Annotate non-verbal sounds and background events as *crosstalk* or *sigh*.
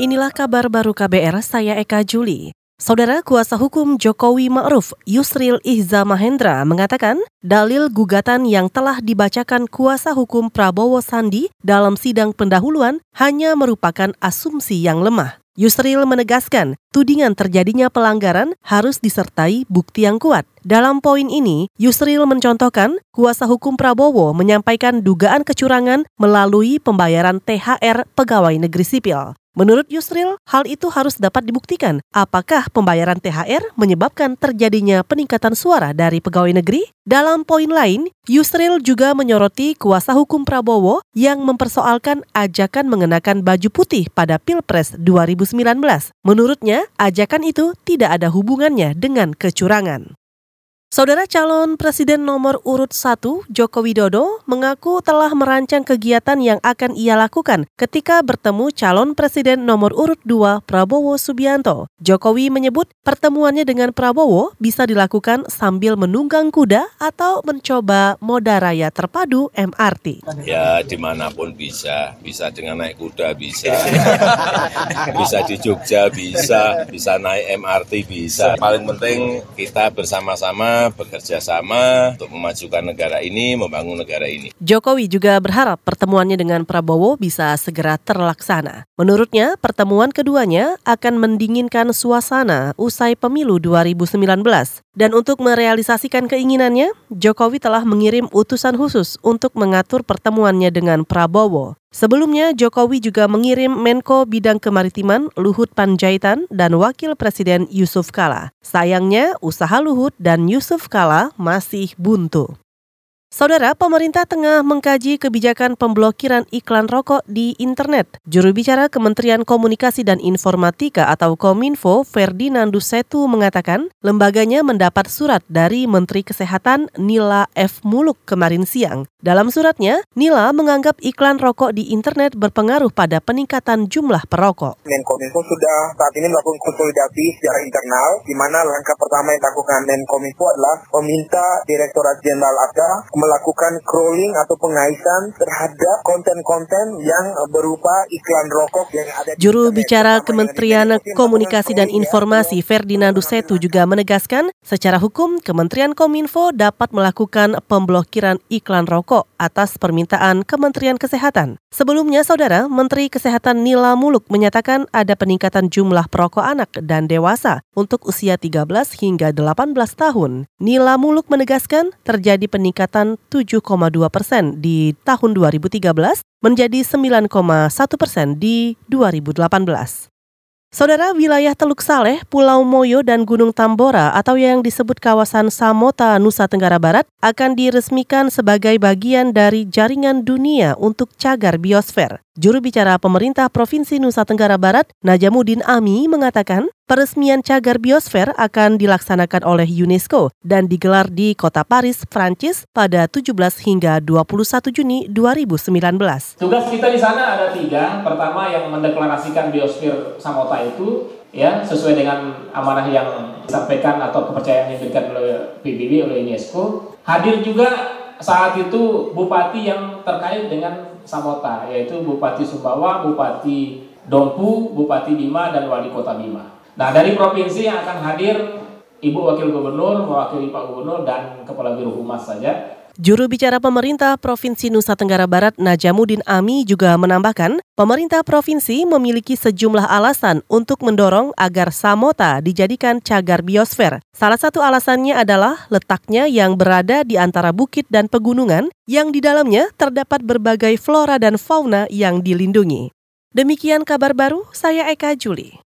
Inilah kabar baru KBR, saya Eka Juli. Saudara kuasa hukum Jokowi Ma'ruf Yusril Ihza Mahendra mengatakan dalil gugatan yang telah dibacakan kuasa hukum Prabowo Sandi dalam sidang pendahuluan hanya merupakan asumsi yang lemah. Yusril menegaskan, tudingan terjadinya pelanggaran harus disertai bukti yang kuat. Dalam poin ini, Yusril mencontohkan kuasa hukum Prabowo menyampaikan dugaan kecurangan melalui pembayaran THR pegawai negeri sipil. Menurut Yusril, hal itu harus dapat dibuktikan. Apakah pembayaran THR menyebabkan terjadinya peningkatan suara dari pegawai negeri? Dalam poin lain, Yusril juga menyoroti kuasa hukum Prabowo yang mempersoalkan ajakan mengenakan baju putih pada Pilpres 2019. Menurutnya, ajakan itu tidak ada hubungannya dengan kecurangan. Saudara calon presiden nomor urut 1 Joko Widodo mengaku telah merancang kegiatan yang akan ia lakukan ketika bertemu calon presiden nomor urut 2 Prabowo Subianto. Jokowi menyebut pertemuannya dengan Prabowo bisa dilakukan sambil menunggang kuda atau mencoba moda raya terpadu MRT. Ya di mana pun bisa, bisa dengan naik kuda bisa, *laughs* bisa di Jogja bisa, bisa naik MRT bisa. Paling penting kita bersama-sama bekerja sama untuk memajukan negara ini, membangun negara ini. Jokowi juga berharap pertemuannya dengan Prabowo bisa segera terlaksana. Menurutnya, pertemuan keduanya akan mendinginkan suasana usai pemilu 2019. Dan untuk merealisasikan keinginannya, Jokowi telah mengirim utusan khusus untuk mengatur pertemuannya dengan Prabowo. Sebelumnya, Jokowi juga mengirim Menko Bidang Kemaritiman Luhut Panjaitan dan Wakil Presiden Yusuf Kala. Sayangnya, usaha Luhut dan Yusuf Kala masih buntu. Saudara, pemerintah tengah mengkaji kebijakan pemblokiran iklan rokok di internet. Juru bicara Kementerian Komunikasi dan Informatika atau Kominfo, Ferdinando Setu mengatakan, lembaganya mendapat surat dari Menteri Kesehatan Nila F. Muluk kemarin siang. Dalam suratnya, Nila menganggap iklan rokok di internet berpengaruh pada peningkatan jumlah perokok. Menkominfo sudah saat ini melakukan konsolidasi secara internal, di mana langkah pertama yang dilakukan Menkominfo adalah meminta Direktorat Jenderal ASA melakukan crawling atau pengaisan terhadap konten-konten yang berupa iklan rokok yang ada di Juru bicara Kementerian Komunikasi dan Informasi Ferdinando Setu juga menegaskan secara hukum Kementerian Kominfo dapat melakukan pemblokiran iklan rokok atas permintaan Kementerian Kesehatan. Sebelumnya, Saudara, Menteri Kesehatan Nila Muluk menyatakan ada peningkatan jumlah perokok anak dan dewasa untuk usia 13 hingga 18 tahun. Nila Muluk menegaskan terjadi peningkatan 7,2 persen di tahun 2013 menjadi 9,1 persen di 2018. Saudara wilayah Teluk Saleh, Pulau Moyo, dan Gunung Tambora atau yang disebut kawasan Samota, Nusa Tenggara Barat akan diresmikan sebagai bagian dari jaringan dunia untuk cagar biosfer. Juru bicara pemerintah Provinsi Nusa Tenggara Barat, Najamuddin Ami, mengatakan peresmian cagar biosfer akan dilaksanakan oleh UNESCO dan digelar di kota Paris, Prancis pada 17 hingga 21 Juni 2019. Tugas kita di sana ada tiga. Pertama yang mendeklarasikan biosfer Samota itu ya sesuai dengan amanah yang disampaikan atau kepercayaan yang diberikan oleh PBB oleh UNESCO. Hadir juga saat itu bupati yang terkait dengan Samota yaitu Bupati Sumbawa, Bupati Dompu, Bupati Bima dan Wali Kota Bima. Nah, dari provinsi yang akan hadir Ibu Wakil Gubernur, mewakili Pak Gubernur dan Kepala Biro Humas saja Juru bicara pemerintah Provinsi Nusa Tenggara Barat Najamuddin Ami juga menambahkan, pemerintah provinsi memiliki sejumlah alasan untuk mendorong agar Samota dijadikan cagar biosfer. Salah satu alasannya adalah letaknya yang berada di antara bukit dan pegunungan yang di dalamnya terdapat berbagai flora dan fauna yang dilindungi. Demikian kabar baru, saya Eka Juli.